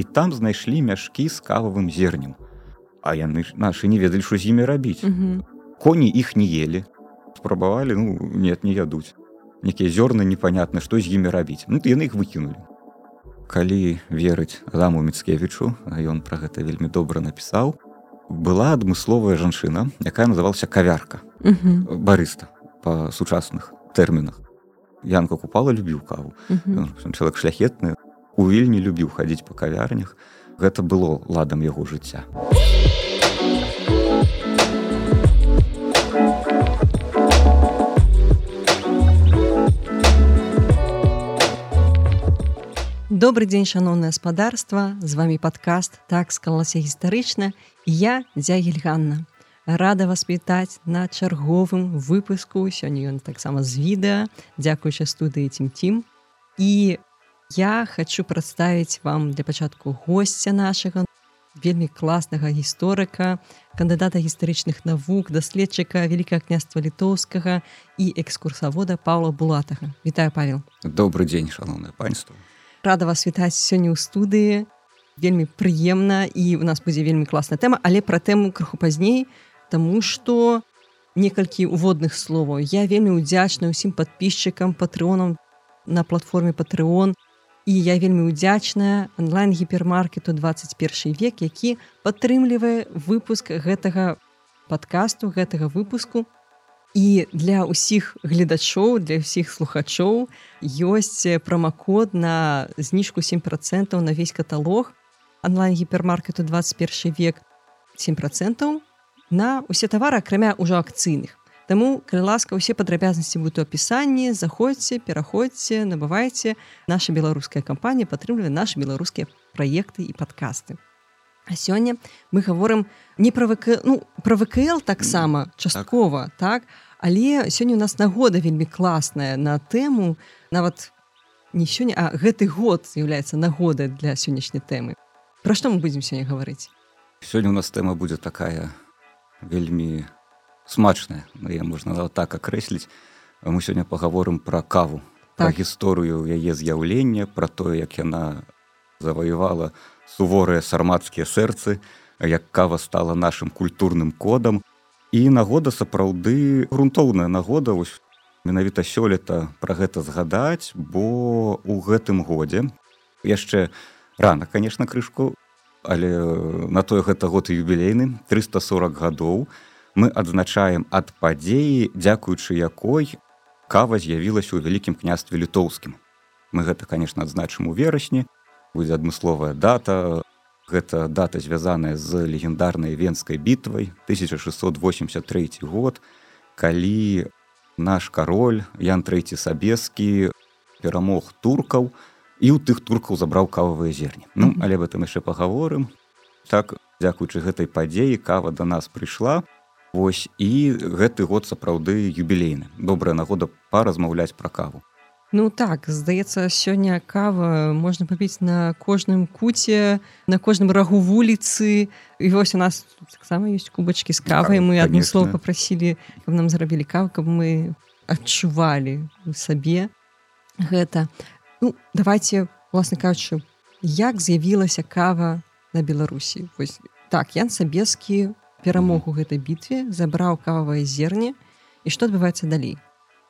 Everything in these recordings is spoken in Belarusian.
і там знайшлі мяшкі з кававым зернем. А яны нашы не ведалі што з імі рабіць. Коні іх не ели спрабавалі ну нет не ядуць. Некія зёрны непонятна што з імі рабіць. Ну яны іх выкінули калі верыць заму міцкевічу ён пра гэта вельмі добра напісаў была адмысловая жанчына якая называлася кавярка. Барыста па сучасных тэрмінах. Янка купала любіў каву. Чалавек шляхетны у вільні любіў хадзіць па кавярнях. Гэта было ладам яго жыцця. Добрый дзень шаноўнае гаспадарства з вами падкаст так скалася гістарычна я дзягельганна рада вас вітаць на чарговым выпуску. Сёння ён таксама з відэа. Дзякуючы студыі цім-цім і я хочу прадставіць вам для пачатку гостця нашага вельмі класнага гісторыка кандыдата гістарычных навук даследчыка вялікага княства літоўскага і экскурсавода павла булатага. Вітаю павел. Добрый дзень шаноўнае панство. Рада вас вітаць сёння ў студыі. Вельмі прыемна і у нас будзе вельмі класная тэма але пра тэму крыху пазней Таму што некалькі уводных словаў. Я вельмі ўдзячна ўсім подписчикам патрыонам на платформе патрыон і я вельмі ўдзячная онлайн гіпермаркету 21 век які падтрымлівае выпуск гэтага подкасту гэтага выпуску. І для ўсіх гледачоў для ўсіх слухачоў ёсць прамакод на зніжку 7 процентаў на весь каталог онлайн гіпермаркету 21 век 7 процентаў на усе тавары акрамя ўжо акцыйных Таму калі ласка усе падрабязнасці будуць у апісанні. Заходзьце пераходзьце набывайце. Наша беларуская кампанія падтрымлівае наши беларускія праекты і падкасты. А сёння мы гаворым не пра ВК ну пра ВКЛ таксама часткова так. так але сёння у нас нагода вельмі класная на тэму. Нават не сёння а гэты год з'яўляецца нагодай для сённяшняй тэмы. Пра што мы будзем сёння гаварыць? Сёння у нас тэма будзе такая вельмі смачная я можна так акрэсліць мы сёння пагаворым пра каву так. гісторыю яе з'яўлення пра тое як яна заваявала суворыя сармацкія сэрцы, як кава стала нашым культурным кодам. І нагода сапраўды грунтоўная нагода менавіта сёлета пра гэта згадаць, бо у гэтым годзе яшчэ рана, конечно, крышку, але на тое гэта год юбілейны 340 гадоў мы адзначаем ад падзеі, дзякуючы якой кава з'явілася ў вялікім княстве літоўскім. Мы гэта, конечно, адзначым у верасні, будзе адмысловая дата. Гэта дата звязаная з легендарнай венскай бітвай 1683 год калі наш кароль ян трэці сабескі перамог туркаў і ў тых туркаў забраў кававыя зерні. Ну але об этом яшчэ пагаворым так дзякуючы гэтай падзеі кава до нас прыйшла Вось і гэты год сапраўды юбілейны. Добрая нагода паразмаўляць пра каву. Ну так здаецца сёння кава можна папіць на кожным куце на кожным рагу вуліцы. І вось у нас таксама ёсць кубачкі з кавай. Мы адно слово попрасілі каб нам зрабілі каву каб мы адчувалі у сабе гэта. Ну давайте власна кажучы як з'явілася кава на беларусі? Вось так ян сабескі перамог у гэтай бітве забраў кававае зерне і што адбываецца далей?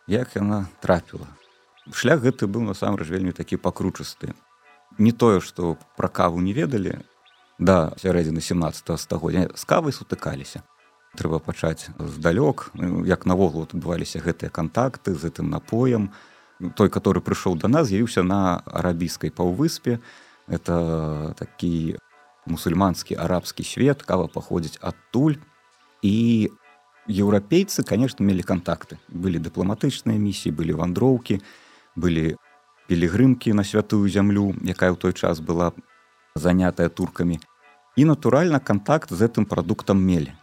Як яна трапіла? Шлях гэты быў насамрэч вельмі такі пакручасты не тое што пра каву не ведалі да сярэдзіны 17 стагоддзя з кавай сутыкаліся. Трэба пачаць здалёк ну, як навогул адбываліся гэтыя кантакты з гэтым напоем. Той который прыйшоў да нас з'явіўся на арабійскай паўвыспе. Это такі мусульманскі арабскі свет кава паходзіць адтуль і еўрапейцы конечно мелі кантакты былі дыпламатычныя місіі былі вандроўкі былі пілігрымкі на святую зямлю, якая ў той час была занятая туркамі. І натуральна кантакт з гэтым прадуктам мелі.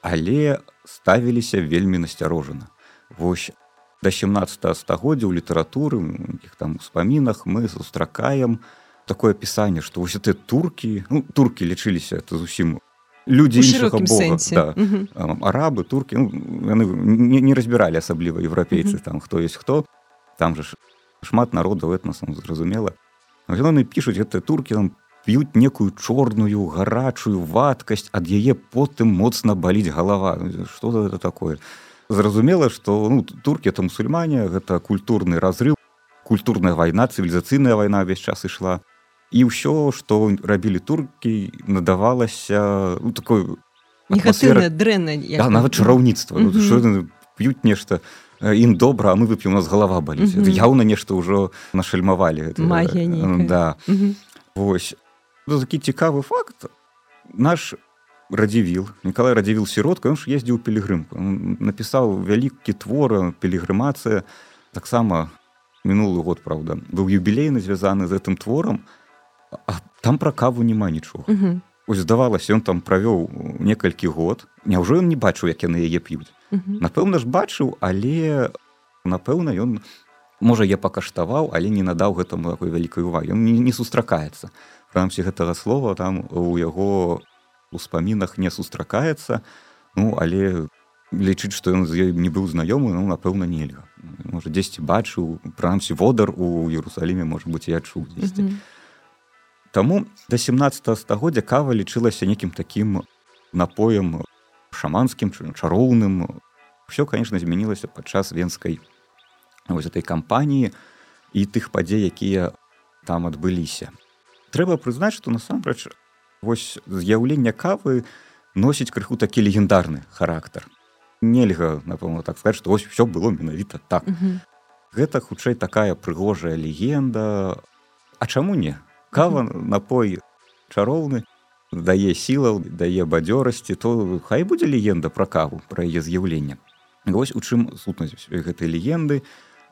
Але ставіліся вельмі насцярожана. Вось да 17 стагоддзя ў літаратуры там успамінах мы сустракаем такое пісанне, што вось ты туркі ну, туркі лічыліся это зусім людзі да. арабы туркі ну, яны не, не разбіралі асабліва еўрапейцы там хто есть хто там же шмат народаў этнасам зразумела яны пішуць гэтыя туркі там п'юць некую чорную гарачую вадкасць ад яе потым моцна баліць галава что это такое? Зразумела что ну, туркі это мусульмане гэта культурны разрыв культурная вайна цывілізацыйная вайна ўвесь час ішла і ўсё што рабілі туркі надавалася ну, такой дрэнна да, нават чараўніцтва mm -hmm. ну, п'юць нешта ім добра а мы вып'ем у нас галава баліць mm -hmm. яўна нешта ўжо нашальмавалі да. Mm -hmm. Вось ну, такі цікавы факт. Наш радзівіл Николай радзівіл сіротка ён ж ездзіў пілігрымку напісаў вялікі твор пілігрымацыя таксама мінулы год Праўда быў юбілейны звязаны з гэтым творам а там пра каву няма нічога. -hmm. ось здавалася ён там правёў некалькі год. Няўжо ён не бачыў як яны яе п'юць? -hmm. напэўна ж бачыў але напэўна ён можа я пакаштаваў але не надаў гэтаму такой вялікай увагі. Ён не, не сустракаецца. Прынамсі гэтага слова там у яго успамінах не сустракаецца. Ну але лічыць што ён з ёй не быў знаёмы ну напэўна нельга. Можа дзесьці бачыў прынамсі водар у Ерусаліме можа быць я чуў дзесьці. Mm -hmm. Таму да 17 стагоддзя кава лічылася некім такім напоем шаманскім чароўным. Все конечно змянілася падчас венскай вось этой кампаніі і тых падзей якія там адбыліся. Трэба прызнаць што насамрэч вось з'яўлення кавы носіць крыху такі легендарны характар. Нельга напэўна так сказать што ось все было менавіта так. Mm -hmm. гэта хутчэй такая прыгожая легенда. А чаму не кава напой чароўны дае сілаў дае бадзёрасці то хай будзе легенда пра каву пра яе з'яўленне. Вось у чым сутнасць гэтай легенды.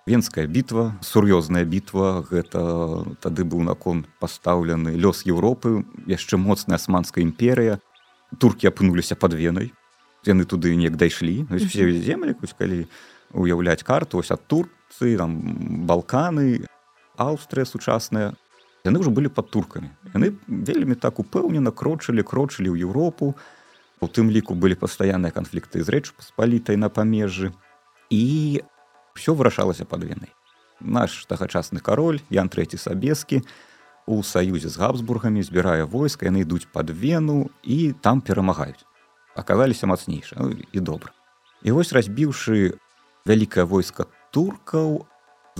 Венская бітва сур'ёзная бітва гэта тады быў након пастаўлены лёс Еўропы яшчэ моцная асманская імперыя. Туркі апынуліся пад венай. Яны туды неяк дайшлі. Все землі калі уяўляць карту ось ад турцы там балканы Аўстрыя сучасная яны ўжо былі пад туркамі яны вельмі так упэўнена крочылі крочылі ў Еўропу у тым ліку былі пастаянныя канфлікты з рэч паспалітай на памежжы і все вырашалася пад венай наш тагачасны кароль ян трэці сабескі у саюзе з габсбургамі збірае войска яны ідуць пад вену і там перамагаюць аказаліся мацнейша ну, і добра і вось разбіўшы вялікае войска туркаў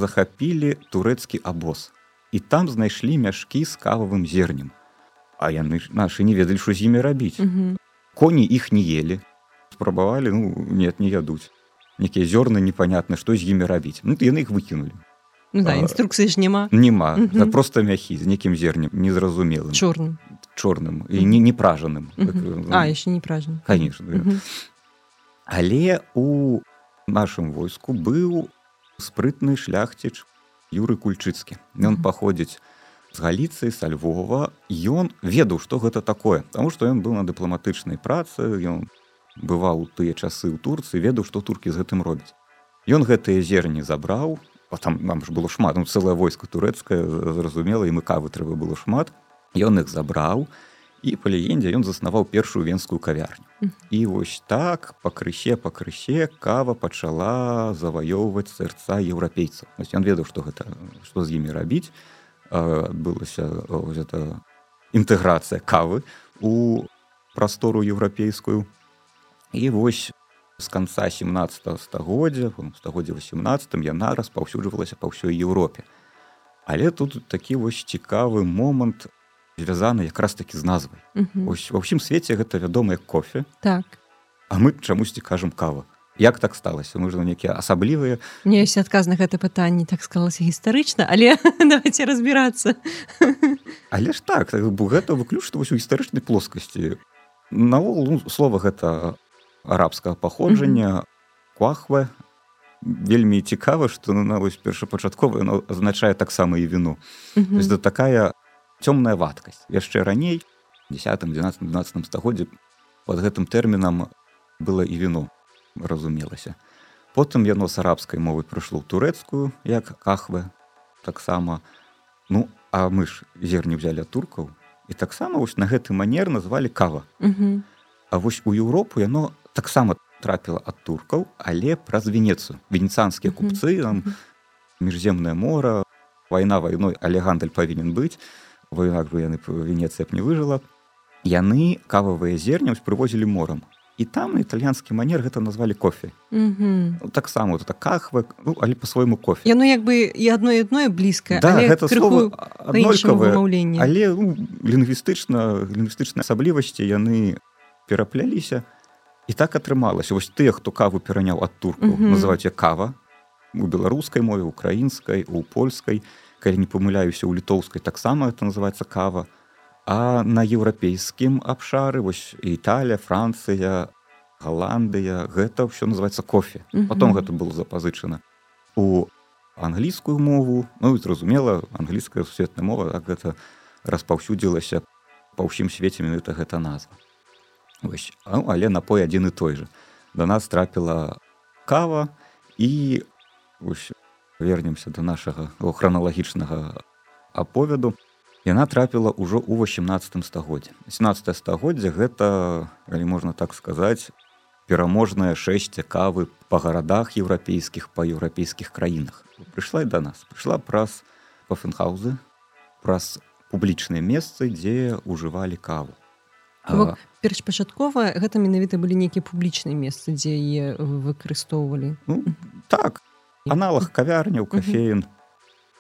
захапілі турэцкі абоз і там знайшлі мяшкі з кававым зернем. А яны нашы не ведалі що з імі рабіць. Коні іх не ели спрабавалі ну нет не ядуць. Некія зёрны непонятны што з імі рабіць. Ну яны их выкінули ну, да, інструкцыі ж няма. няма. Да, просто мяхі з некім зернем незразумелым. Чорным. Чорным. І не не пражаным. Так, а яшчэ не пражан конечно да. але у нашым войску быў спрытны шляхціч юры кульчыцкі ён паходзіць з галіцыі са Львова. Ён ведаў што гэта такое. Таму што ён быў на дыпламатычнай працы ён бываў у тыя часы ў турцыі ведаў што туркі з гэтым робяць. Ён гэтыя зерні забраў а там нам ж было шмат ну, цэлае войска турэцкае зразумела і мы кавы трэба было шмат. Ён іх забраў і і па легендзе ён заснаваў першую венскую кавярню. І вось так пакрысе пакрысе кава пачала заваёўваць сэрца еўрапейцаў. Ён ведаў што гэта што з імі рабіць. Адбылася гэта інтэграцыя кавы у прастору еўрапейскую. І вось з канца 17 стагоддзя стагоддзя 18 яна распаўсюджвалася па ўсёй Еўропе. Але тут такі вось цікавы момант. у звязаны якраз такі з назвай. Ось ва ўсім свеце гэта вядомае кофе. Так. А мы чамусьці кажам кава. Як так сталася? Ж нейкія асаблівыя? Не ёсць адказ на гэта пытанне так сказалася гістарычна але давайте разбірацца. Але ж так бо гэта выключна вось у гістарычнай плоскасці. Наогул ну, слова гэта арабскага паходжання квахва вельмі цікава што ну, на вось першапачатковая азначае таксама і віну. Да такая цёмная вадкасць. Яшчэ раней 10 12 12 стагоддзе под гэтым тэрмінам было і віно разумелася. Потым яно з арабскай мовы прыйшло ў турэцкую як кахвы таксама. Ну а мы ж зерні взяли туркаў і таксама вось на гэты манер назвалі кава. А вось у Еўропу яно таксама трапіла ад туркаў але праз венецу венецанскія купцы там міжземнае мора вайна вайной але гандаль павінен быць бо інак бы яны венецыя б не выжыла яны кававыя зерня прывозілі морам і там італьянскі манер гэта назвалі кофе. Ну, таксама тут кахва ну, але по-свойму кофе. Яно як бы і адно адное блізкае да, гэта але ну, лінгвістычна лінгвістычнай асаблівасці яны перапляліся і так атрымалася вось тыя хто каву пераняў ад турку называюць кава. У беларускай мове украінскай у польскай калі не памыляюся у літоўскай таксама это называется кава А на еўрапейскім абшары вось Італія, Францыя, Галандыя гэта ўсё называется кофе. потом гэта было запазычана у англійскую мову ну зразумела англійская сусветная мова так гэта распаўсюдзілася па ўсім свеце менавіта гэта назва. Вось, ну, але напой адзін і той жа. Да нас трапіла кава і вернемся до нашага храналагічнага аповеду. Яна трапіла ўжо ў 18 стагоддзе 17 стагоддзя гэта калі можна так сказаць пераможная шэсць цікавы па гарадах еўрапейскіх па еўрапейскіх краінах. Прыйшла і да нас. Прыйшла праз пафенхаузы праз публічныя месцы дзе ўжывалі каву. Першпачаткова гэта менавіта былі нейкія публічныя месцы дзе яе выкарыстоўвалі? Ну, так аналог кавярняў кафеін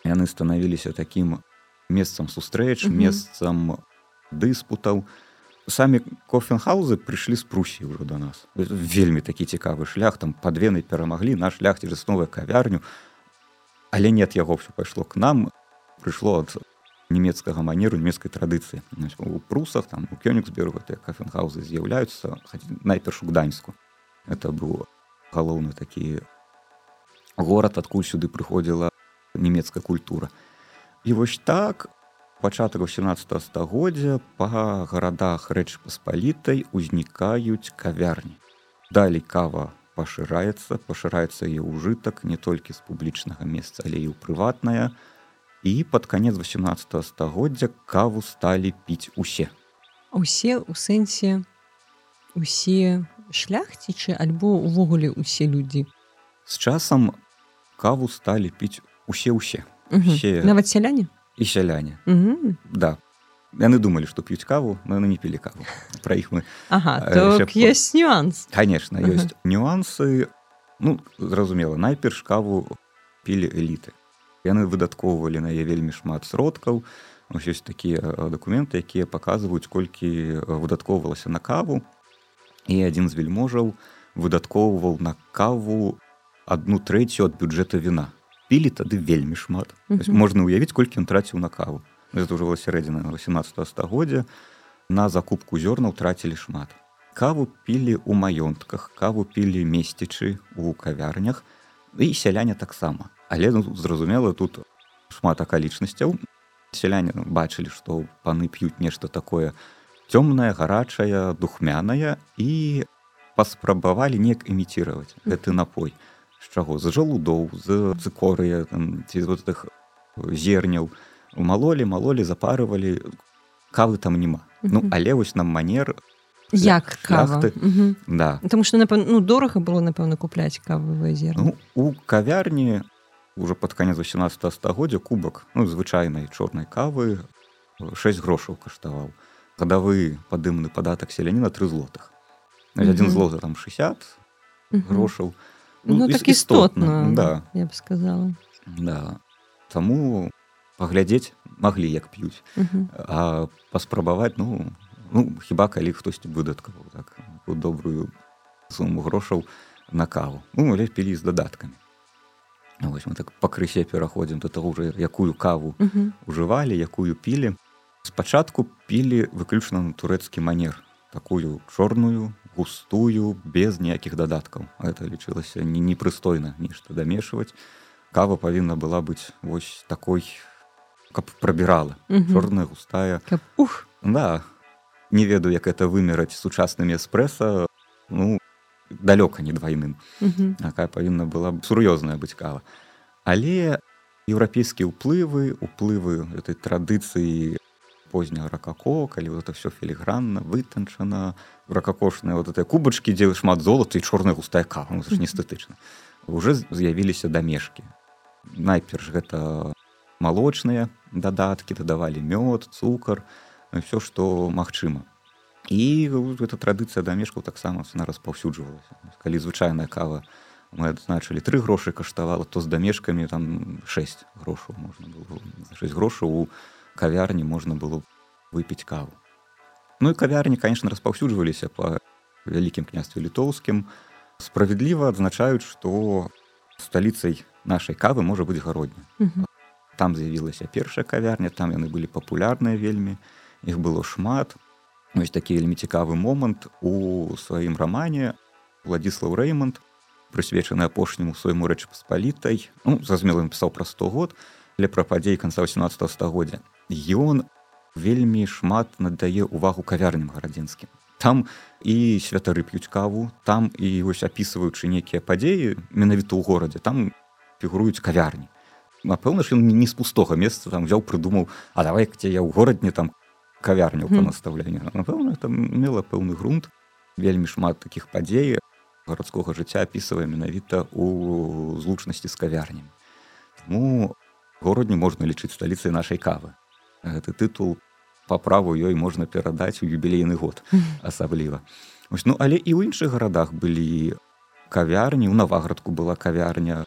яны станавіліся такім месцам сустрэч месцам дыспутаў самі кофенхаузы прыйшлі з прусі ўжо до нас. Вельмі такі цікавы шлях. Там падвены перамаглі наш шлях цераз новую кавярню. Але нет яго все пайшло к нам. Прыйшло ад нямецкага манеру нямецкай традыцыі у прусах там у кёнігсбергу кафенхаузы з'яўляюцца найперш у гданьску это быў галоўны такі горад адкуль сюды прыходзіла нямецкая культура І вось так пачатак 18 стагоддзя па гарадах рэч паспалітай узнікаюць кавярні. Далей кава пашыраецца, пашыраецца яе ўжытак не толькі з публічнага месца, але і ў прыватная. І пад канец 18 стагоддзя каву сталі піць усе. Усе у сэнсе усе шляхцічы альбо увогуле усе людзі. З часам каву сталі піць усе ўсе нават сяляне і сяляне да. Яны думалі што п'юць каву но яны не пілі каву. Пра іх мы ага, так есть нюанс. Конечно ёсць нюансы. Ну зразумела найперш каву пілі эліты яны выдаткоўвалі на яе вельмі шмат сродкаў ёсць такія дакументы якія паказваюць колькі выдаткоўвалася на каву. І адзін з вельможаў выдаткоўваў на каву одну трэцю ад бюджэта віна пілі тады вельмі шмат. Можна ўявіць колькі ён траціў на каву. Это ўжо сярэдзіна 18 стагоддзя на закупку зёрнаў трацілі шмат. Каву пілі ў маёнтках каву пілі месцічы у кавярнях. І сяляне таксама але ну, зразумела тут шмат акалічнасцяў сяляне бачылі што паны п'юць нешта такое цёмнае гарачае духмянае і паспрабавалі неяк іміціраваць гэты напой. а з чаго? З жалудоў з цыкорыя ці з тых зерняў. Малолі малолі запарывалі. Кавы там няма. Ну але вось нам манер як кахты да. Потому что напэв... ну дорага было напэўна купляць кававыя зер ну, у кавярні уже под канец 18 стагоддзя кубак ну звычайнай чорнай кавы 6 грошаў каштаваў. Гадавы падымны падатак селяніна тры злотых. Адзін злота там 60 грошаў. а ну, ну так істотна да. я б сказала. Да. Таму паглядзець маглі як п'юць а паспрабаваць ну ну хіба калі хтосьці выдаткаваў так добрую суму грошаў на каву. Ну але пілі з дадаткамі ну, вось мы так пакрысе пераходзім до того уже якую каву ужывалі якую пілі. Спачатку пілі выключна на турэцкі манер такую чорную густую без ніякіх дадаткаў это лічылася не непрыстойна нешта дамешваць кава павінна была быць вось такой каб прабірала чорная густая. Каб, ух! Да. Не ведаю як это вымераць сучаснымі эспрэса ну далёка не двайным якая павінна была сур'ёзная быць кава. Але еўрапейскія ўплывы уплывы этой традыцыі позняга ракако калі вот это все філігранна вытанчана ракакошныя вот этой кубачкі дзе шмат золата і чорная густая кава. Ну, не эстэтычна уже з'явіліся дамешкі найперш гэта малочныя дадаткі дадавалі мёд цукар все што магчыма і эта традыцыя дамешкаў таксама на распаўсюджвалася калі звычайная кава мы адзначылі тры грошы каштавала то з дамешкамі там 6 грошаў можна было 6 грошаў у кавярні можна было выпіць каву. Ну і кавярні конечно распаўсюджваліся по вялікім княстве літоўскім справядліва адзначаюць што сталіцай нашай кавы можа быць гародня там з'явілася першая кавярня там яны былі папулярныя вельмі іх было шмат ось такі вельмі цікавы момант у сваім рамане владислав рэймонд прысвечаны апошняму свайму рэчы паспалітай ну, за змелым пісаў пра 100 год але пра падзей канца 18 стагоддзя ён вельмі шмат надае увагу кавярням гарадзінскім там і святары п'юць каву там і вось апісваючы нейкія падзеі менавіта ў горадзе там фігуруюць кавярні. Напэўна ж ён не з пустога месца там взяў прыдумаў а давай где я ў горадні там кавярню по настаўленню напэўна там мела пэўны грунт вельмі шмат таких падзей гарадскога жыцця апісвае менавіта у злучнасці з кавярнем ну горадні можна лічыць сталіцай нашай кавы гэты тытул по праву ёй можна перадаць у юбілейны год асабліва. Ось ну але і ў іншых гарадах былі кавярні у наваградку была кавярня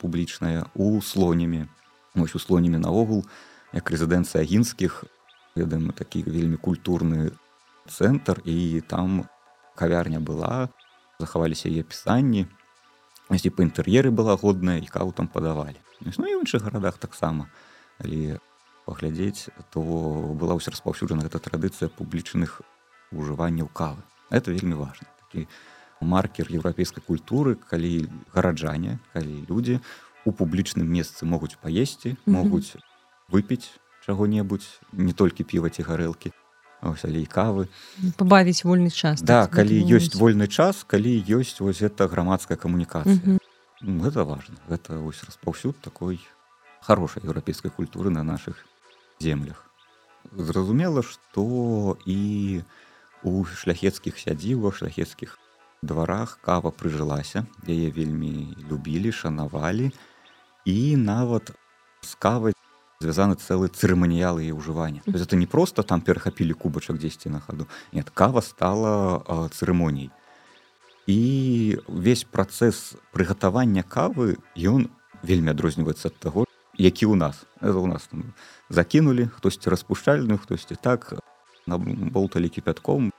публічная у слонямі ось у слонямі наогул як рэзідэнцыя агінскіх ведаем такі вельмі культурны цэнтр і там кавярня была захаваліся яе пісанні і па інтэр'еры была годная і кау там падавалі. Ну і ў іншых гарадах таксама. Але паглядзець то была ўсё распаўсюджана гэта традыцыя публічных ужыванняў кавы. Это вельмі важно такі маркер еўрапейскай культуры калі гараджане калі людзі у публічным месцы могуць паесці могуць выпіць чаго-небудзь не толькі піва ці гарэлкі але кавы. Пабавіць вольны час да калі ёсць вольны час калі ёсць вось это грамадская камунікацыя. Гэта важно гэта вось распаўсюд такой хорошай еўрапейскай культуры на наших землях. Зразумела што і у шляхецкіх сядзівах шляхецкіх дварах кава прыжылася яе вельмі любілі шанавалі. І нават з кавай звязаны цэлы цырыманіял і ўжывання. Это не просто там перахапілі кубачак дзесьці на хаду. Нет кава стала цырымоніяй. І увесь працэс прыгатавання кавы ён вельмі адрозніваецца ад таго які ў нас это у нас закінулі хтосьці распушчальную хтосьці так болталі кіпятком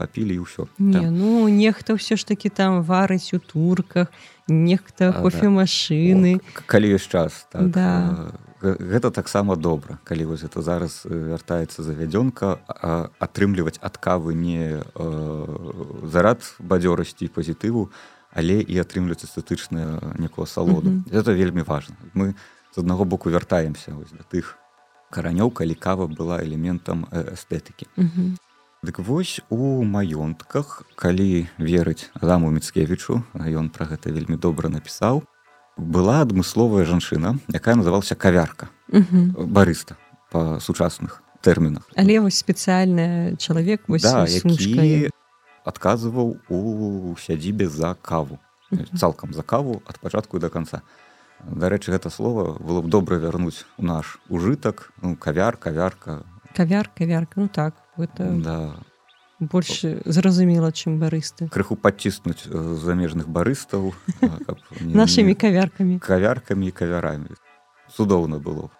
папілі і ўсё не, ну нехта ўсё ж таки там варыць у турках нехта кофемашыны да. калі ёсць час так, да. гэта таксама добра калі вось это зараз вяртаецца завядзёнка атрымліваць ад кавы не э, зарад бадзёрасці пазітыву але і атрымліваць эстэтычная некого салоду mm -hmm. это вельмі важно мы з аднаго боку вяртаемся вось да тых каранёў калі кава была элементам эстэтыкі mm -hmm. Дык вось у маёнтках, калі верыць Адаму Мцкевічу, ён пра гэта вельмі добра напісаў, была адмысловая жанчына, якая называлася кавярка барыста па сучасных тэрмінах. Але вось спецыяльны чалавек да, які адказваў у сядзібе за каву цалкам за каву ад пачатку до конца. Дарэчы, гэта слова было б добра вярнуць у наш ужытак, ну, кавяр, кавярка, кавяр кавярка ну так это да. больш зразумела чым барысты крыху подціснуць замежных барыстаў нашими кавяркамі кавяркамі і кавярамі цудоўна было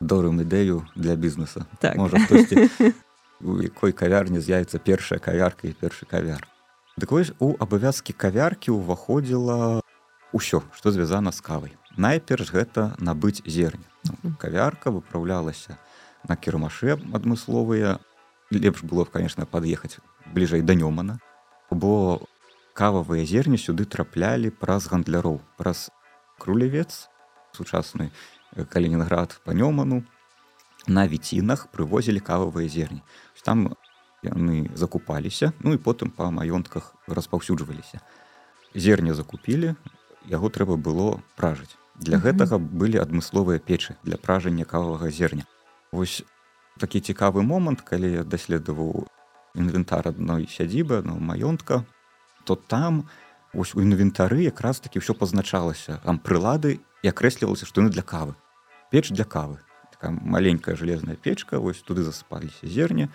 дорым ідэю для бізнеса так. у якой кавярні з'явіцца першая кавярка і першы кавяр. Дык вось у абавязкі кавяркі ўваходзіла ўсё што звязана з кавай найперш гэта набыць зерня ну, кавярка выпраўлялася на кірмашы адмысловыя. Лепш было б конечно пад'ехаць бліжэй да нёмана бо кававыя зерні сюды траплялі праз гандляроў праз крулевец сучасны э, калінінград па нёману. На віцінах прывозілі кававыя зерні. Там яны закупаліся ну і потым па маёнтках распаўсюджваліся. Зерня закупілі яго трэба было пражыць для гэтага былі адмысловыя печы для пражання кававага зерня. Вось такі цікавы момант, калі я даследаваў інвентар адной сядзібы ну, маёнтка, то там ось у інвентары якраз такі ўсё пазначалася. Там прылады і акрэслівалася, што яны для кавы. Печ для кавы. такая маленькая железная печка вось туды засыпаліся зерне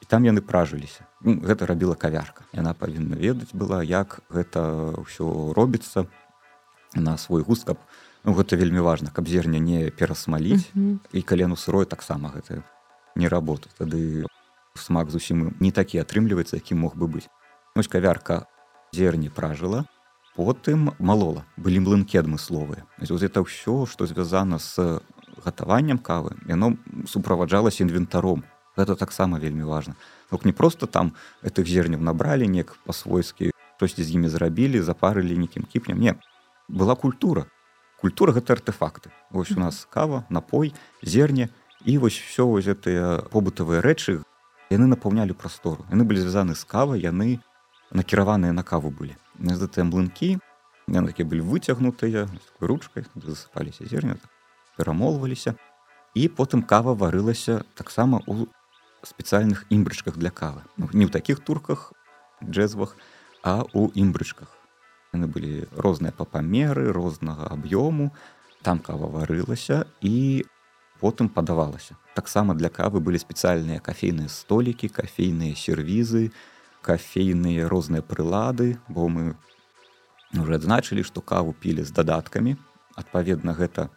і там яны пражыліся. Ну, гэта рабіла кавярка. Яна павінна ведаць была як гэта ўсё робіцца на свой густ каб ну, гэта вельмі важна каб зерня не перасмаліць mm -hmm. і калену сырой таксама гэта не работа тады смак зусім не такі атрымліваецца які мог бы быць ось кавярка зерні пражыла потым малола былі млынкі адмысловыя вот это ўсё што звязана з гатаваннем кавы яно суправаджалася інвентаром гэта таксама вельмі важна Бок не просто там этих зерняў набралі неяк па-свойскі штосьці з імі зрабілі запарылі нейкім кіпнем не была культура культура гэта артефакты. Ось у нас кава напой зерне і вось все вось гэтыя побытавыя рэчы. Яны напаўнялі прастору яны былі звязаны з кава яны накіраваныя на каву былі гэтыя млынкі такі былі выцягнутыя ручкай засыпаліся зерня перамолваліся і потым кава варылася таксама у спецыяльных імбрычках для кавы. Ну, не ў такіх турках джэзвах а у імбрычках яны былі розныя па памеры рознага аб'ёму. Там кава варылася і потым падавалася. Таксама для кавы былі спецыяльныя кафейныя столікі кафейныя сервізы кафейныя розныя прылады бо мы уже адзначылі што каву пілі з дадаткамі. Адпаведна гэта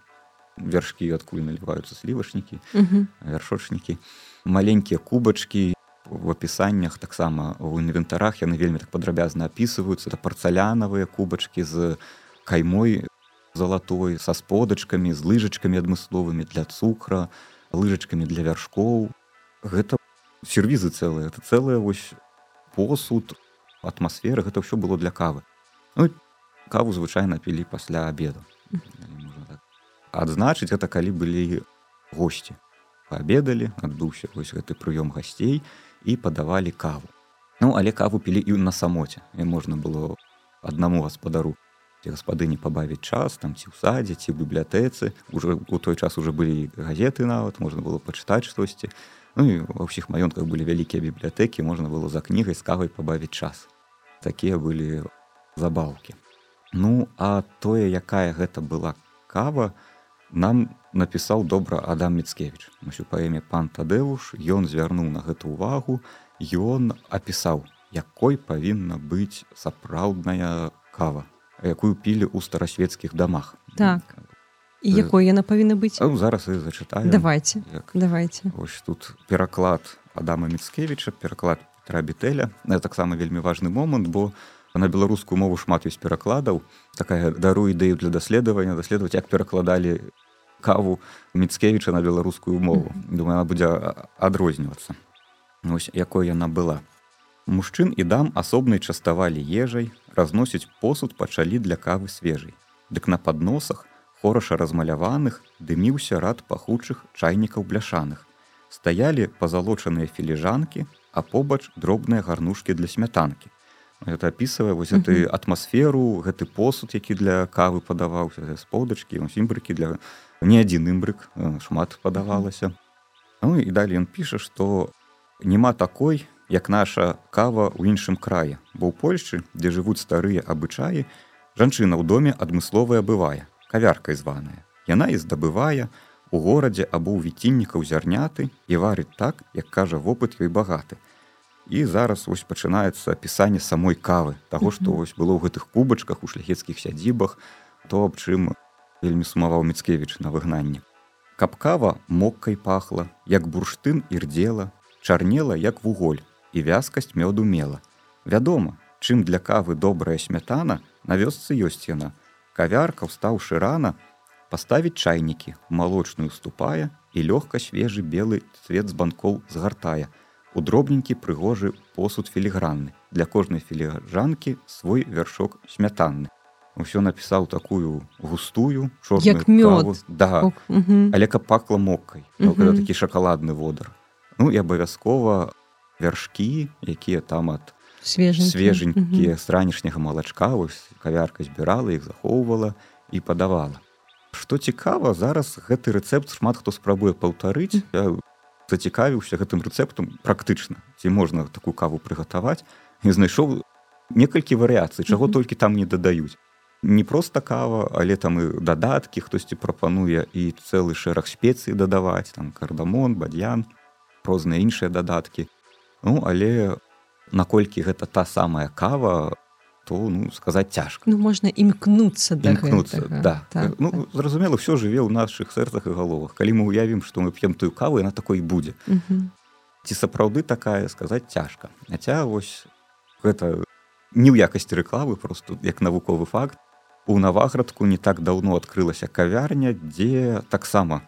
вяршкі адкуль наліваюцца слівашнікі вяршочнікі. Маленькія кубачкі в апісаннях таксама у інвентарах яны вельмі так падрабязна апісваюцца это парцалянавыя кубачкі з каймой залатой са сподачкамі з лыжачкамі адмысловымі для цукра лыжачкамі для вяршкоў гэта сервізы цэлыя это цэлая вось посуд атмасферы гэта ўсё было для кавы. Ну, каву звычайна пілі пасля обеду адзначыць гэта калі былі госці паабедалі адбыўся вось гэты прыём гасцей і падавалі каву. Ну але каву пілі і на самоце і можна было аднаму гаспадару гаспадыні пабавіць час там ці ў садзе ці бібліятэцы уже у той час уже былі газеты нават можна было пачытаць штосьці ну і ва ўсіх маёнтках былі вялікія бібліятэкі можна было за кнігай з кавай пабавіць час. Такія былі забаўкі ну а тое якая гэта была кава то нам напісаў добра Адам Мецкевич у паэме пан Тадэвуш ён звярнуў на гэту ўвагу. Ён апісаў якой павінна быць сапраўдная кава якую пілі ў старасветскіх дамах. Так. І якой яна павінна быць? Ну, зараз і зачытаю. Давайте як... давайте ось тут пераклад Адама Мецкевича пераклад трабітэля таксама вельмі важны момант бо на беларускую мову шмат ёсць перакладаў. Такая дару ідэю для даследавання даследаваць як перакладалі каву міцкевіча на беларускую мову. Думаю она будзе адрознівацца ось якой яна была. Мужчын і дам асобнай частавалі ежай разносіць посуд пачалі для кавы свежай дык на падносах хораша размаляваных дыміўся рад пахучых чайнікаў бляшаных. Стаялі пазалочаныя філіжанкі а побач дробныя гарнушкі для смятанкі это опісвае вось ты атмасферу гэты посуд які для кавы падаваўся сподачкі імбрыкі для не адзін імбрык шмат падавалася Ну і далей ён піша што няма такой як наша кава ў іншым краі. Бо ў Польшчы дзе жывуць старыя абычаі жанчына ў доме адмысловая бывае кавяркай званая. Яна і здабывае у горадзе або ў віціннікаў зярняты і варыць так як кажа вопыт ёй багаты і зараз вось пачынаецца апісанне самой кавы. Таго што вось было ў гэтых кубачках у шляхецкіх сядзібах то аб чым вельмі сумаваў міцкевіч на выгнанні каб кава моккай пахла як бурштын ірдзела чарнела як вуголь і вязкасць мёду мела. Вядома чым для кавы добрая смятана на вёсцы ёсць яна. Кавярка ўстаўшы рана паставіць чайнікі малочную ступае і лёгка свежы белы цвет з банкоў згартае у дробненькі прыгожы посуд філігранны. Для кожнай філіжанкі свой вяршок смятанны ўсё напісаў такую густую як мёд. да. Але каб пакла моккай ну, такі шакаладны водар ну і абавязкова вяршкі якія там ад свеженькія з ранішняга малачка вось кавярка збірала іх захоўвала і падавала што цікава зараз гэты рэцэпт шмат хто спрабуе паўтарыць. Зацікавіўся гэтым рэцэптам практычна. Ці можна такую каву прыгатаваць? І знайшоў некалькі варыяцый чаго mm -hmm. толькі там не дадаюць не проста кава але там і дадаткі хтосьці прапануе і цэлы шэраг спецый дадаваць там кардамон бадьян розныя іншыя дадаткі ну але наколькі гэта та самая кава то ну сказаць цяжка. Ну можна імкнуцца імкнуцца да. Так, ну так. зразумела все жыве ў наших сэрцах і галовах. Калі мы уявім што мы п'ем тую каву на такой будзе. Ці сапраўды такая сказаць цяжка. Хаця вось гэта не ў якасці рэкламы просто як навуковы факт у наваградку не так даўно адкрылася кавярня дзе таксама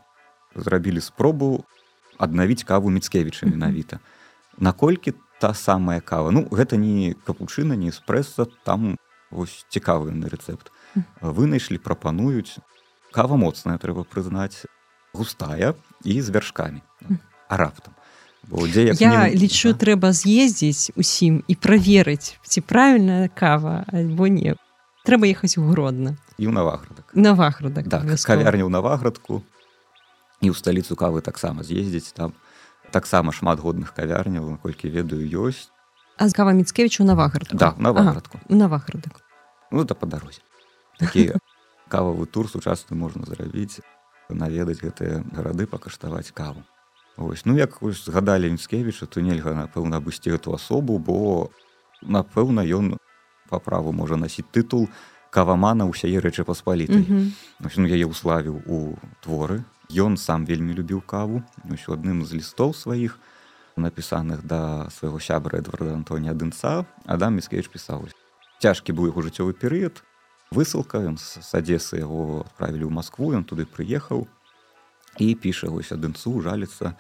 зрабілі спробу аднавіць каву міцкевіча менавіта. Наколькі та самая кава? Ну гэта не капучына не эспрэса там вось цікавы на рэцэпт. Вынайшлі прапануюць. Кава моцная трэба прызнаць густая і з вяршкамі. А раптам. Дзе я не... лічу трэба з'ездзіць усім і праверыць ці правільная кава альбо не трэба ехаць у гродна і ў наваградак наваградак так, кавярня ў наваградку і ў сталіцу кавы таксама з'ездзіць там таксама шмат годных кавярняў наколькі ведаю ёсць а з кава міцкевич у наваградку да, наваградку ага, наваградак ну да па дарозе такі кававы тур сучасны можна зрабіць наведаць гэтыя гарады пакаштаваць каву. Ось, ну як згадалі міцкевіча то нельга напэўна абысці эту асобу бо напэўна ён па праву можа насіць тытул кавамана ўсяе рэчы паспалітай. Mm -hmm. яе ўславіў у творы. Ён сам вельмі любіў каву. Ўсё адным з лістоў сваіх напісаных да свайго сябра эдварда антоня дынца адам міскевич пісаў цяжкі быў яго жыццёвы перыяд. Высылка ён з адзесы яго адправілі ў москву ён туды прыехаў і піша вось адынцу жаліцца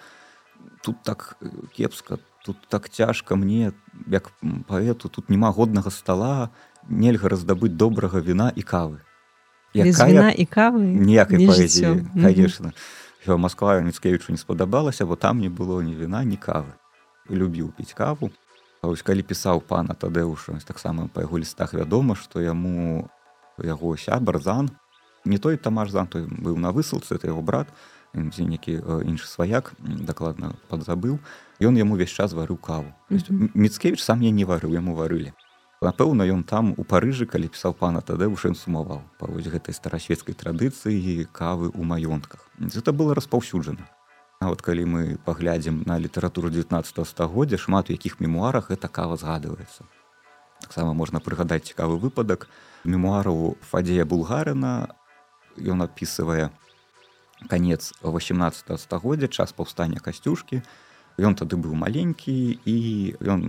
тут так кепска тут так цяжка мне як паэту тут няма годнага стола нельга раздабыць добрага віна і кавы. Віна і кавы ніякай паэзіі конечно. Москва міцкевічу не спадабалася бо там не было ні віна ні кавы любіў піць каву. Ось калі пісаў пана тадэуша таксама па яго лістах вядома што яму яго сябар зан не той тамаш зан той быў на высылцы это яго брат дзе некі іншы сваяк дакладна падзабыў ён яму увесь час варыў каву. Міцкевич сам я не варыў яму варылі напэўна ён там у парыжы калі пісаў пана тады ўжо сумаваў па вось гэтай старасветскай традыцыі кавы ў маёнтках. Это было распаўсюджана. Вот калі мы паглядзім на літаратуру 19 стагоддзя шмат у якіх мемуарах эта кава згадваецца. Таксама можна прыгадаць цікавы выпадак. Мемуару фадзея булгарына ён адпісывае конец 18 стагоддзя час паўстання касцюшкі ён тады быў маленькі і ён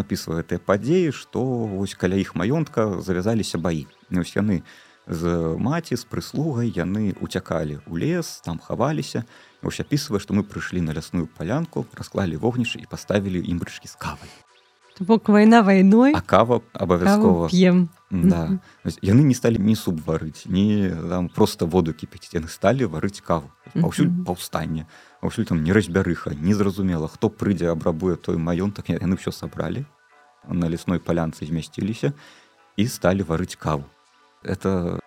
опісвае тыя падзеі што вось каля іх маёнтка завязаліся баі. Ось яны з маці з прыслугай яны уцякалі ў лес там хаваліся. Ось апісвае што мы прыйшлі на лясную палянку расклалі вогнішча і паставілі ім брычкі з кавай бок вайна вайной а кава абавязкова п'ем да. Яны не сталі ні суп варыць не там просто воду кіпіць яны сталі варыць каву. Паўсюль паўстанне ўсюль там не разбярыха незразумела хто прыйдзе абрабуе той маёнтак яны ўсё сабралі на лесной палянцы змясціліся і сталі варыць каву. Это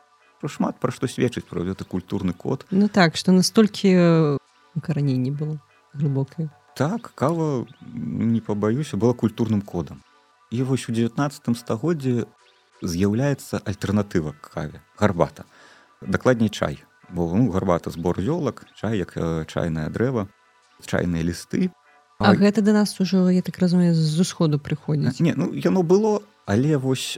шмат пра што сведчыць про гэта культурны код. Ну так что настолькі караней не было глыбокае так кава не пабаюся была культурным кодам і вось у 19 стагоддзе з'яўляецца альтэрнатыва каве гарбата дакладней чай. Бо ну, гарбата збор ёлак чай як чайнае дрэва чайныя лісты А, а гэта да нас ужо я так разумею з усходу прыходзіць не ну яно было але вось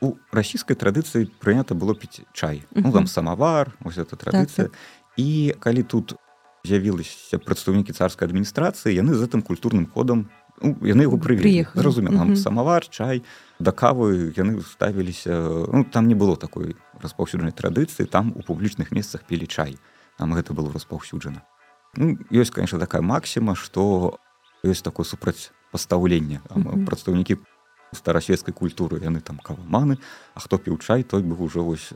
у расійскай традыцыі прынята было піць чай. Ну, там самавар ось эта традыцыя. так, так. і калі тут з'явілася прадстаўнікі царскай адміністрацыі яны з гэтым культурным ходам ну, яны его прыві зразумела самавар чай да кавы яны ставіліся ну, там не было такой распаўсюджанай традыцыі там у публічных месцах пілі чай. Там гэта было распаўсюджана ну, ёсць конечно такая максіма что ёсць такое супраць пастаўлення прадстаўнікі старасветскай культуры яны там каваманы А хто піў чай той быў ужо вось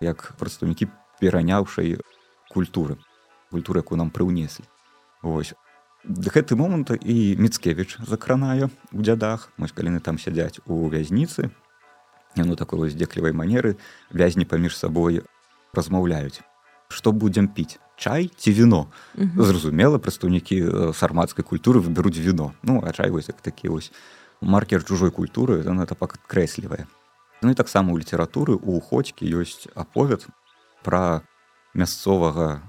як прадстаўнікі пераняўшай культуры культуры якую нам прыўнеслі ось гэты момант і міцкевич закранаю у дзядах. Мось каліны там сядзяць у вязніцы яно такой вось дзеклівай манеры вязні паміж сабой размаўляюць. Што будзем піць? Чай ці віно? Зразумела прадстаўнікі сармацкай культуры выбяруць віно. Ну а чай вось як такі вось маркер чужой культуры яна это падкрэслівае Ну і таксама ў літаратуры у ходзькі ёсць аповед пра мясцовага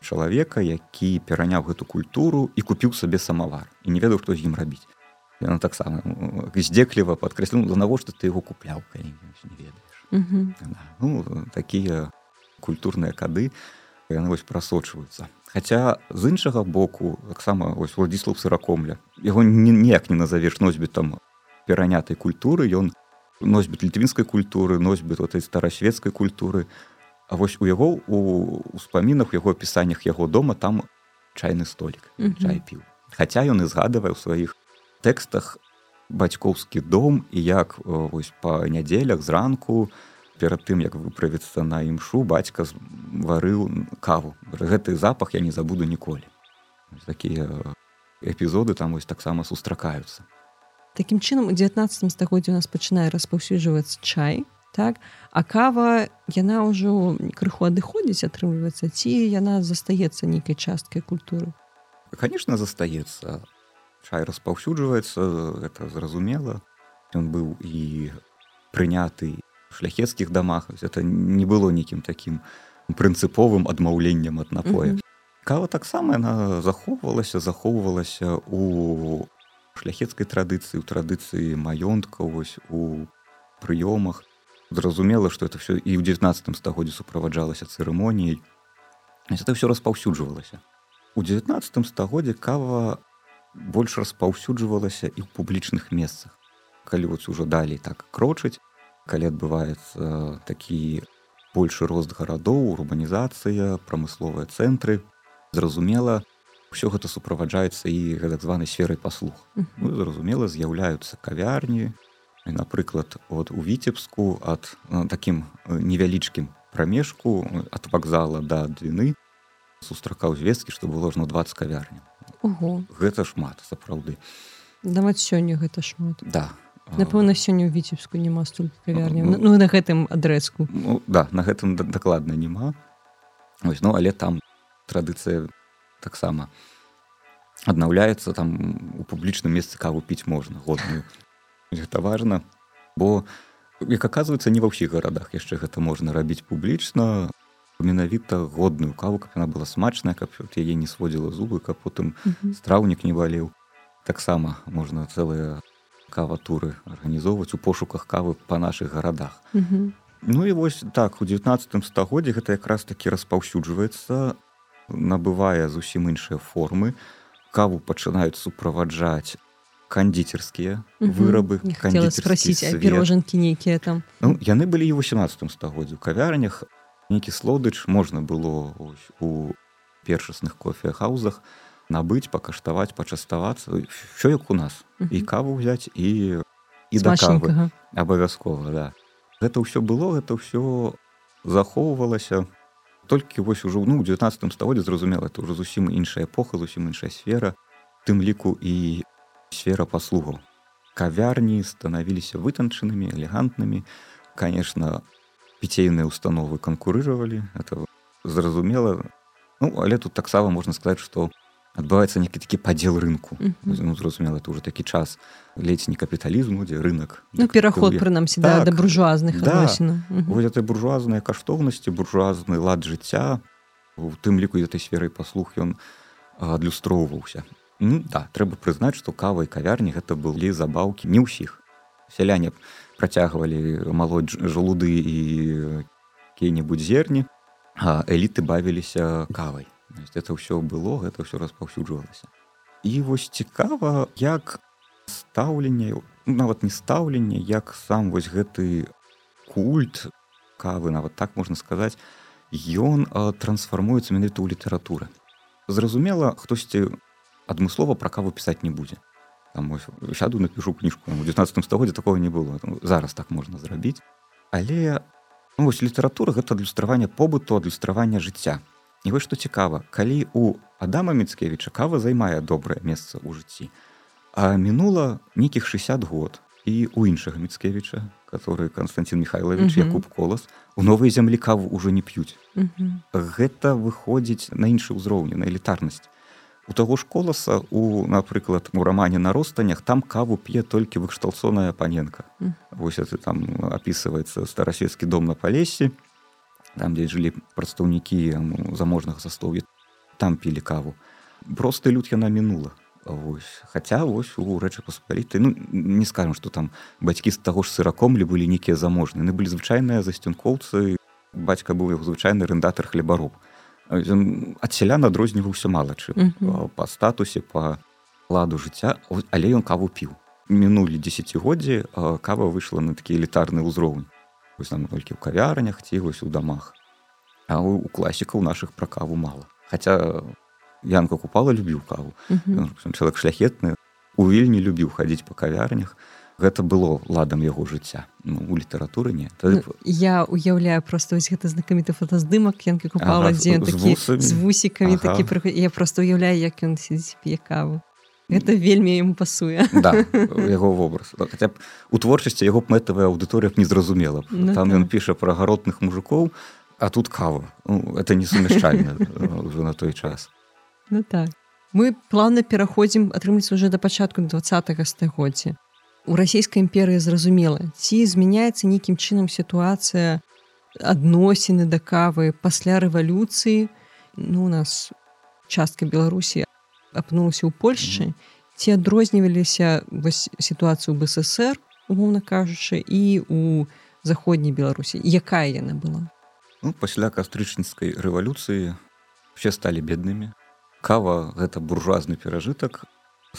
чалавека, які пераняў гэту культуру і купіў сабе самавар. І не ведаў, што з ім рабіць. Яна таксама здзекліва падкрэсліў за навошта ты яго купляў калі не ведаеш? Ну, такія культурныя кады яны вось прасочваюцца. Хаця з іншага боку таксама вось владіслав сыракомля яго ніяк не назавеш носьбітам перанятай культуры ён носьбіт літвінскай культуры носьбіт этой старасветскай культуры А вось у яго у успамінах яго апісаннях яго дома там чайны столік чай піў. Хаця ён і згадывае ў сваіх тэкстах бацькоўскі дом і як вось па нядзелях зранку перад тым як выправіцца на імшу бацька варыў каву. Гэты запах я не забуду ніколі такія эпізоды там вось таксама сустракаюцца. Такім чынам у 19 стагоддзе у нас пачынае распаўсюджвацца чай так? А кава яна ўжо крыху адыходзіць атрымліваецца ці яна застаецца нейкай часткай культуры? Конечно застаецца. Чай распаўсюджваецца это зразумела. Ён быў і прыняты шляхецкіх дамах. Это не было нейкім такім прынцыповым адмаўленнем ад напоя. Mm -hmm. кава таксама яна захоўвалася захоўвалася у шляхецкай традыцыі у традыцыі маёнтка вось у прыёмах зразумела что это все і ў 19 стагоддзе суправаджалася цырымоніяй это все распаўсюджвалася. У 19 стагоддзе кава больш распаўсюджвалася і ў публічных месцах. Калі вот ужо далей так крочыць калі адбываецца такі большы рост гарадоў урбанізацыя прамысловыя цэнтры зразумела ўсё гэта суправаджаецца і так званай сферай паслуг. Ну, зразумела з'яўляюцца кавярні напрыклад от у віцебску ад такім невялічкім прамежку ад вакзала да двіны сустракаў звесткі што было ж на 20 кавярня Ого. гэта шмат сапраўды даваць сёння гэта шмат. Да. Напэўна сёння ў віцебску няма столькі кавярня ну, ну на гэтым адрэзку ну, да на гэтым дакладна няма. Ось ну але там традыцыя таксама аднаўляецца там у публічным месцы каву піць можна годную гэта важна бо як аказваецца не ва ўсіх гарадах яшчэ гэта можна рабіць публічна. Менавіта годную каву каб яна была смачная каб яе не сводзіла зубы каб потым страўнік не балеў. Таксама можна цэлыя каватуры арганізоўваць у пошуках кавы па нашых гарадах. Ну і вось так у 19 стагоддзе гэта якраз такі распаўсюджваецца набывае зусім іншыя формы. Каву пачынаюць суправаджаць кандзіцерскія вырабы пірожанкі нейкія там? Ну, яны былі і 18 стагоддзю кавярнях. Нейкі слодыч можна было ось, у першасных кофехаузах набыць пакаштаваць пачаставацца що як у нас. І каву взять і і да кавы абавязкова да. Гэта ўсё было гэта ўсё захоўвалася толькі вось ужо ну 19 стагоддзе зразумела это ўжо зусім іншая эпоха зусім іншая сфера. Тым ліку і сфера паслугаў кавярні станавіліся вытанчанымі элегантнымі. Конечно піцейныя установы канкурыравалі это зразумела. Ну але тут таксама можна сказаць что адбываецца некі такі падзел рынку. Mm -hmm. ну, зразумела это уже такі час ледзь не капіталізму дзе рынок ну, пераход прынамсі так, да, да буржуазных да. mm -hmm. этой буржуазныя каштоўнасці буржуазны лад жыцця у тым ліку этой сферай паслуг ён адлюстроўваўся да трэба прызнаць што кава і кавярні гэта былі забаўкі не ўсіх. Сяляне працягвалі малоть жалуды і какие-нибудь зерні эліты бавіліся кавай. Это ўсё было гэта ўсё распаўсюджвалася. І вось цікава як стаўленне ну, нават не стаўленне як сам вось гэты культ кавы нават так можна сказаць ён трансфармуецца менавіта ў літаратуры. Зразумела хтосьці адмыслова пра каву пісаць не будзе там ось, сяду напишу кніжку у 19 стагоддзе такого не было. Там, зараз так можна зрабіць але ну, вось літаратура гэта адлюстраванне побыту адлюстравання жыцця. І вось што цікава калі у адама міцкевіча кава займае добрае месца ў жыцці а мінула нейкіх 60 год і у іншага міцкевіча который константин михайлович uh -huh. якуб колас у новай зямлі каву ўжо не п'юць. Uh -huh. гэта выходзіць на іншы ўзроўні на элітарнасць у таго ж коласа у напрыклад у рамане на ростанях там каву п'е толькі выкшталцоная паненка Мгм. вось это там опісваецца старасветскі дом на палесе там дзе жылі прадстаўнікі заможнага застоўя там пілі каву. Просты люд яна мінула Вось. Хаця вось у рэчы паспалітай ну не скажем что там бацькі з таго ж сыракомлі былі нейкія заможныя яны былі звычайныя засцюнкоўцы бацька быў яго звычайны арендатар хлебароб ад сялян адрозніваўся мала чым Мгм. па статусе па ладу жыцця але ён каву піў. Мінулі десятгоддзі а, кава выйшла на такі элітарны ўзровень. Вось там толькі ў кавярнях ці вось у дамах. А у, у класікаў нашых пра каву мала. Хаця янка купала любіў каву. Мгм. Ён чалавек шляхетны. У вільні любіў хадзіць па кавярнях гэта было ладам яго жыцця. Ну, у літаратуры не. Тады Ну, я уяўляю просто вось гэта знакаміты фотаздымак янкі купала Ага, дзе такі вусамі. з вусікамі Ага. такі я просто уяўляю як ён сидзіць п'е каву. Гэта вельмі яму пасуе. Да, яго вобраз. Хаця б у творчасці яго б мэтавая аўдыторыя б не зразумела. Ну там так. ён піша пра гаротных мужикоў а тут кава ну, это несумяшчальна уже на той час. Ну так. Мы плавна пераходзім атрымліваецца уже да пачатку двадцатого стагоддзя у расійскай імперыі зразумела ці змяняецца нейкім чынам сітуацыя адносіны да кавы пасля рэвалюцыі ну у нас частка беларусі апынулася ў польшчы ці адрозніваліся вось сітуацыю бСр умоўна кажучы і у заходняй беларусі якая яна была? Ну, пасля кастрычніцкай рэвалюцыі все сталі беднымі кава гэта буржуазны перажытак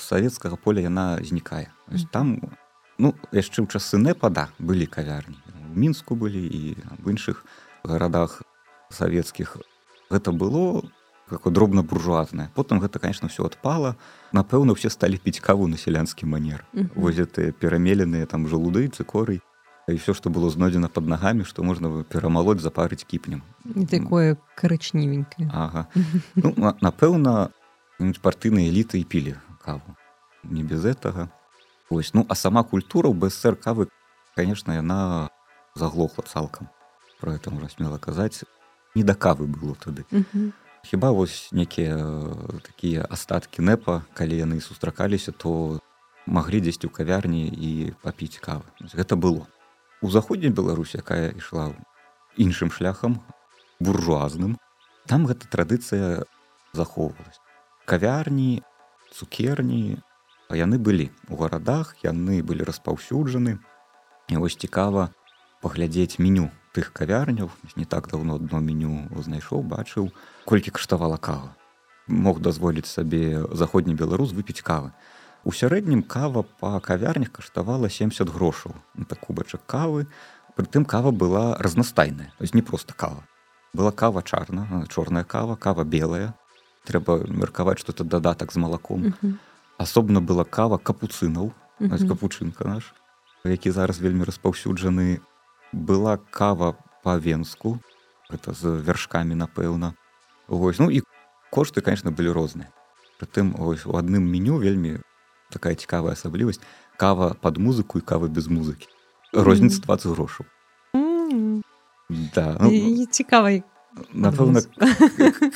савецкага поля яна знікае. Мгм. там ну яшчэ ў часы непада былі кавярні. У мінску былі і в іншых гарадах савецкіх. Гэта было такое дробна буржуазнае потым гэта конечно все адпала. Напэўна все сталі піць каву на сялянскі манер. Мгм. вось гэтыя перамеленыя там жалуды цыкорый і все што было знойдзена под нагамі што можна перамалоць запарыць кіпнем. Не такое карычневенькае. Ага. Ну, на- напэўна партыйныя эліты і пілі каву. Не без гэтага ось ну а сама культура ў бСр кавы конечно яна заглохла цалкам про это можна смела казаць не да кавы было тады Мгм. хіба вось некія э, такія астаткі нэпа калі яны сустракаліся то маглі дзесьці ў кавярні і папіць кавы. Вось гэта было. У заходняй беларусі якая ішла іншым шляхам буржуазным там гэта традыцыя захоўвалась кавярні цукерні. Яны былі у гарадах яны былі распаўсюджаны. І вось цікава паглядзець меню тых кавярняў. Не так давно одно меню знайшоў бачыў колькі каштавала кава. Мог дазволіць сабе заходні беларус выпіць кавы. У сярэднім кава па кавярнях каштавала 70 грошаў так кубачак кавы. Прытым кава была разнастайная то есть не просто кава. Была кава чарна чорная кава кава белая трэба меркаваць что это дадатак з малаком. Мгм. асобна была кава капуцынаў Мгм. капучынка наш які зараз вельмі распаўсюджаны. Была кава па-венску гэта з вяршкамі напэўна. Вось ну і кошты конечно былі розныя. Прытым ось у адным меню вельмі такая цікавая асаблівасць кава под музыку і кава без музыкі. Розніца 20 грошаў. М. да ну, І цікава напэўна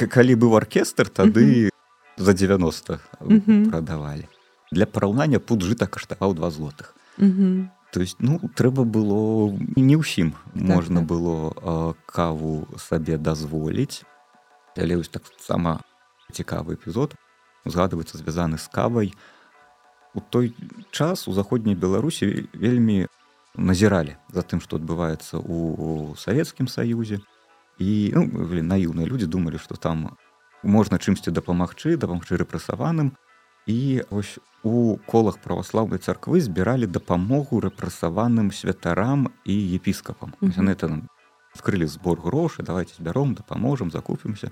калі быў аркестр тады за 90 Мгм. прадавалі для параўнання пуд жыта каштаваў два злотых. То есть ну трэба было не ўсім можна так. было э, каву сабе дазволіць але вось таксама цікавы эпізод згадваецца звязаны з кавай у той час у заходняй беларусі вельмі назіралі за тым што адбываецца у савецкім саюзе і ну, блин, наіўныя людзі думалі што там можна чымсьці дапамагчы дапамагчы рэпрэсаваным. І ось у колах праваслаўнай царквы збіралі дапамогу рэпрэсаваным святарам і епіскапам. Мгм. яны там скрылі збор грошы давайте збяром дапаможам закупімся.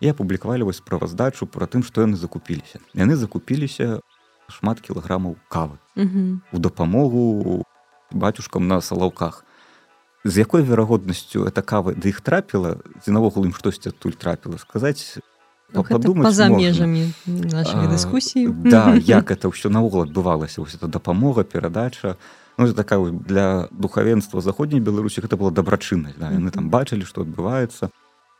І апублікавалі вось справаздачу пра тым што яны закупіліся. Яны закупіліся шмат кілаграмаў кавы. Мгм. у дапамогу бацюшкам на салаўках з якой верагоднасцю эта кава да іх трапіла ці наогул ім штосьці адтуль трапіла сказаць Ну, падумаць можна. межамі дыскусіі да як это ўсё наогул адбывалася вось это дапамога перадача ну, это такая для духавенства заходняй беларусі гэта была дабрачыннасць да? яны там бачылі што адбываецца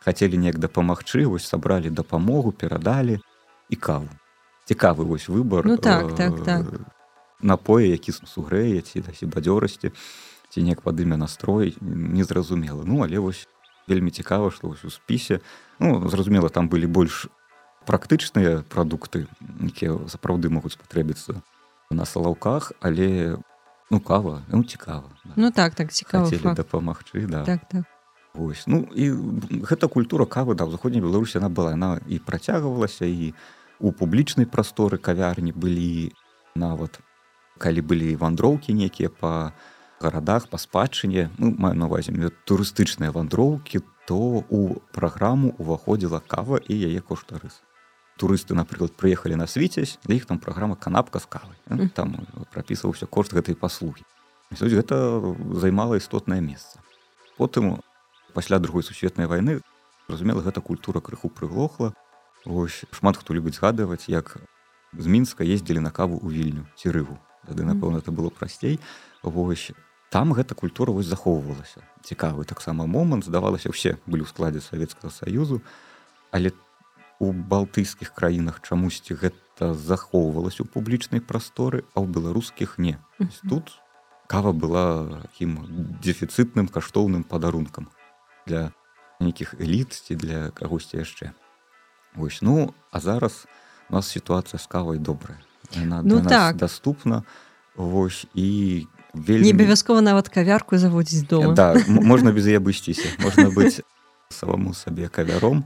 хацелі неяк дапамагчы вось сабралі дапамогу перадалі і каву цікавы вось выбор ну, так, так, так. напоя які сугрэе ці дасі бадзёрасці ці неяк падыме настрой незразумела ну але вось вельмі цікава што вось у спісе ну зразумела там былі больш практычныя прадукты якія сапраўды могуць спатрэбіцца на салаўках але ну кава ну цікава да. ну так так цікава дапамагчы да так, так. Ось. ну і гэта культура кавы да ў заходняй беларусі она была она і працягвалася і у публічнай прасторы кавярні былі нават калі былі вандроўкі некія па гарадах па спадчыне ну, маю на увазе турыстычныя вандроўкі то у праграму уваходзіла кава і яе коштарыс турысты напрыклад прыехалі на свіцесь для іх там праграма канапка з кавай там прапісваўся кошт гэтай паслугі гэта займала істотнае месца потым пасля другой сусветнай вайны разумела гэта культура крыху прыглохла Вось шмат хто любіць згадваць як з мінска ездзілі на каву ў вільню ці рыву тады напэўна это было прасцей Вось там гэта культура вось захоўвалася. Цікавы таксама момант. Здавалася ўсе былі ў складзе савецкага саюзу. Але у балтыйскіх краінах чамусьці гэта захоўвалася у публічнай прасторы а ў беларускіх не. Тут кава была таким дефіцытным каштоўным падарункам для нейкіх эліт ці для кагосьці яшчэ. Вось ну а зараз у нас сітуацыя з кавай добрая. Яна ну так. доступна Вось і вельмі... не абавязкова нават кавярку заводзіць дома. Да, можна без яе абысціся можна быць самому сабе кавяром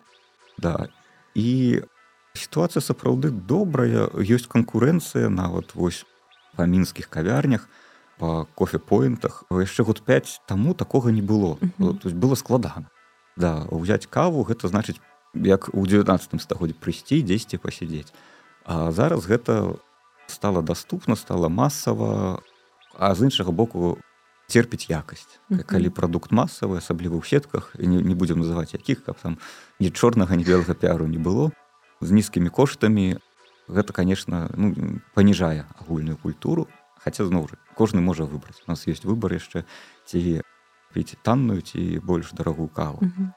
да і сітуацыя сапраўды добрая ёсць канкурэнцыя нават вось па мінскіх кавярнях по кофепоінтах яшчэ год 5 таму такога не было. Mm -hmm. то есть было складана да ўзяць каву гэта значыць як у 19 стагоддзе прыйсці дзесьці пасядзець. А зараз гэта стала доступна стала масава а з іншага боку терпіць якасць mm -hmm. калі прадукт масавы асабліва ў сетках не, не будзем называць якіх каб там ні чорнага ні белага піару не было з нізкімі коштамі гэта конечно ну, паніжае агульную культуру хаця зноў жа кожны можа выбраць у нас есть выбор яшчэ ці піць танную ці больш дарагую каву. Mm -hmm.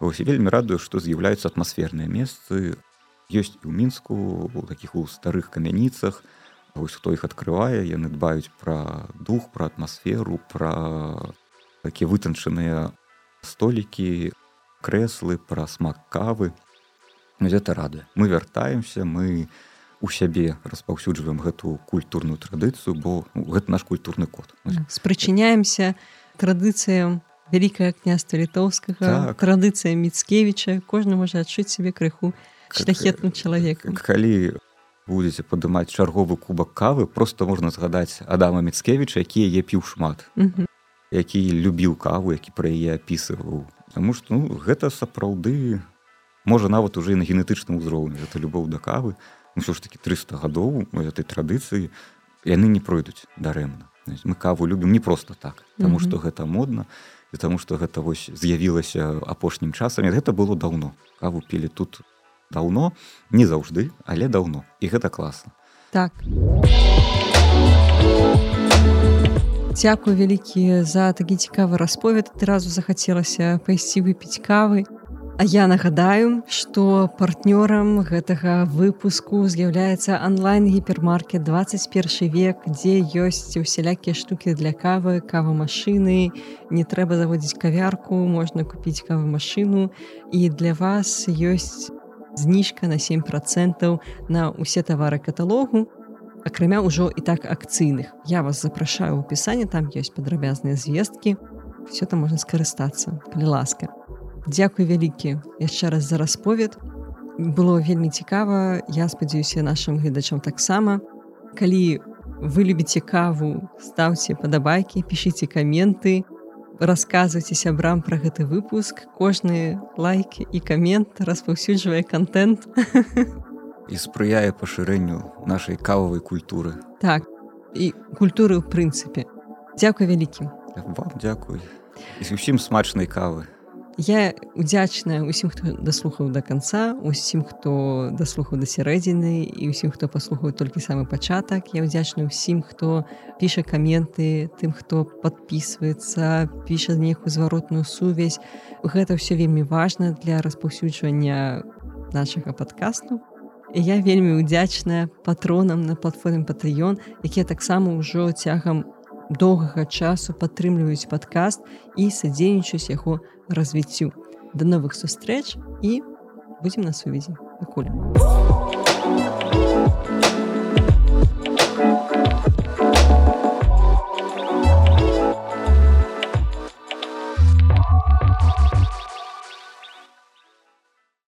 Вось, вельмі радую што з'яўляюцца атмасферныя месцы ёсць у мінску у такіх у старых камяніцах Вось хто іх открывае яны дбаюць пра дух пра атмасферу пра такія вытанчаныя столікі крэслы пра смак кавы гэта радуе мы вяртаемся мы у сябе распаўсюджваем гэту культурную традыцыю бо ну, гэта наш культурны код спрачыняемся традыцыям вялікае княства літоўскага так. традыцыя міцкевіча кожны можа адчуць сябе крыху шляхетным чалавекам калі будзеце падымаць чарговы кубак кавы просто можна згадаць адама міцкевіча які яе піў шмат. Які любіў каву які пра яе апісываў Таму што ну, гэта сапраўды можа нават уже і на генетычным узроўні это любоў да кавы. Ўсё ж таки 300 гадоў этой традыцыі яны не пройдуць дарэмна. Мы каву любім не просто так Таму што гэта модна і таму што гэта вось з'явілася апошнім часам. Гэта было даўно. Каву пілі тут у даўно не заўжды але даўно і гэта класна. Так. Дзякую вялікі за такі цікавы расповед. Адразу захацелася пайсці выпіць кавы. А я нагадаю што партнёрам гэтага выпуску з'яўляецца онлайн гіпермаркет 21 век дзе ёсць усялякія штукі для кавы кавы машыны не трэба заводзіць кавярку можна купіць кавы машыну і для вас ёсць зніжка на 7 процентаў на ўсе тавары каталогу акрамя ўжо і так акцыйных. Я вас запрашаю ў пісанне там ёсць падрабязныя звесткі. Все там можна скарыстацца калі ласка. Дякуй вялікі яшчэ раз за расповед было вельмі цікава. Я спадзяюся нашим гледачам таксама. Калі вы любіце каву ставце падабайкі пішыце каменты. і расказвайце сябрам пра гэты выпуск. Кожны лайк і камент распаўсюджвае контент. І спрыяе пашырэнню нашай кававай культуры. Так і культуры ў прынцыпе дзякуй вялікім вам дзякуй і зусім смачнай кавы Я удзячная усім, хто даслухаў да канца, усім, хто даслухаў да сярэдзіны і ўсім, хто паслухаў толькі самы пачатак. Я ўдзячна ўсім, хто піша каменты, тым, хто падпісваецца, піша нейкую зваротную сувязь. Гэта ўсё вельмі важна для распаўсюджвання нашага падкасту. я вельмі удзячная патронам на платформе патыён якія таксама ўжо цягам доўгага часу падтрымліваюць падкаст і садзейнічаюць яго развіццю да новых сустрэч і будзем на сувязі пакуль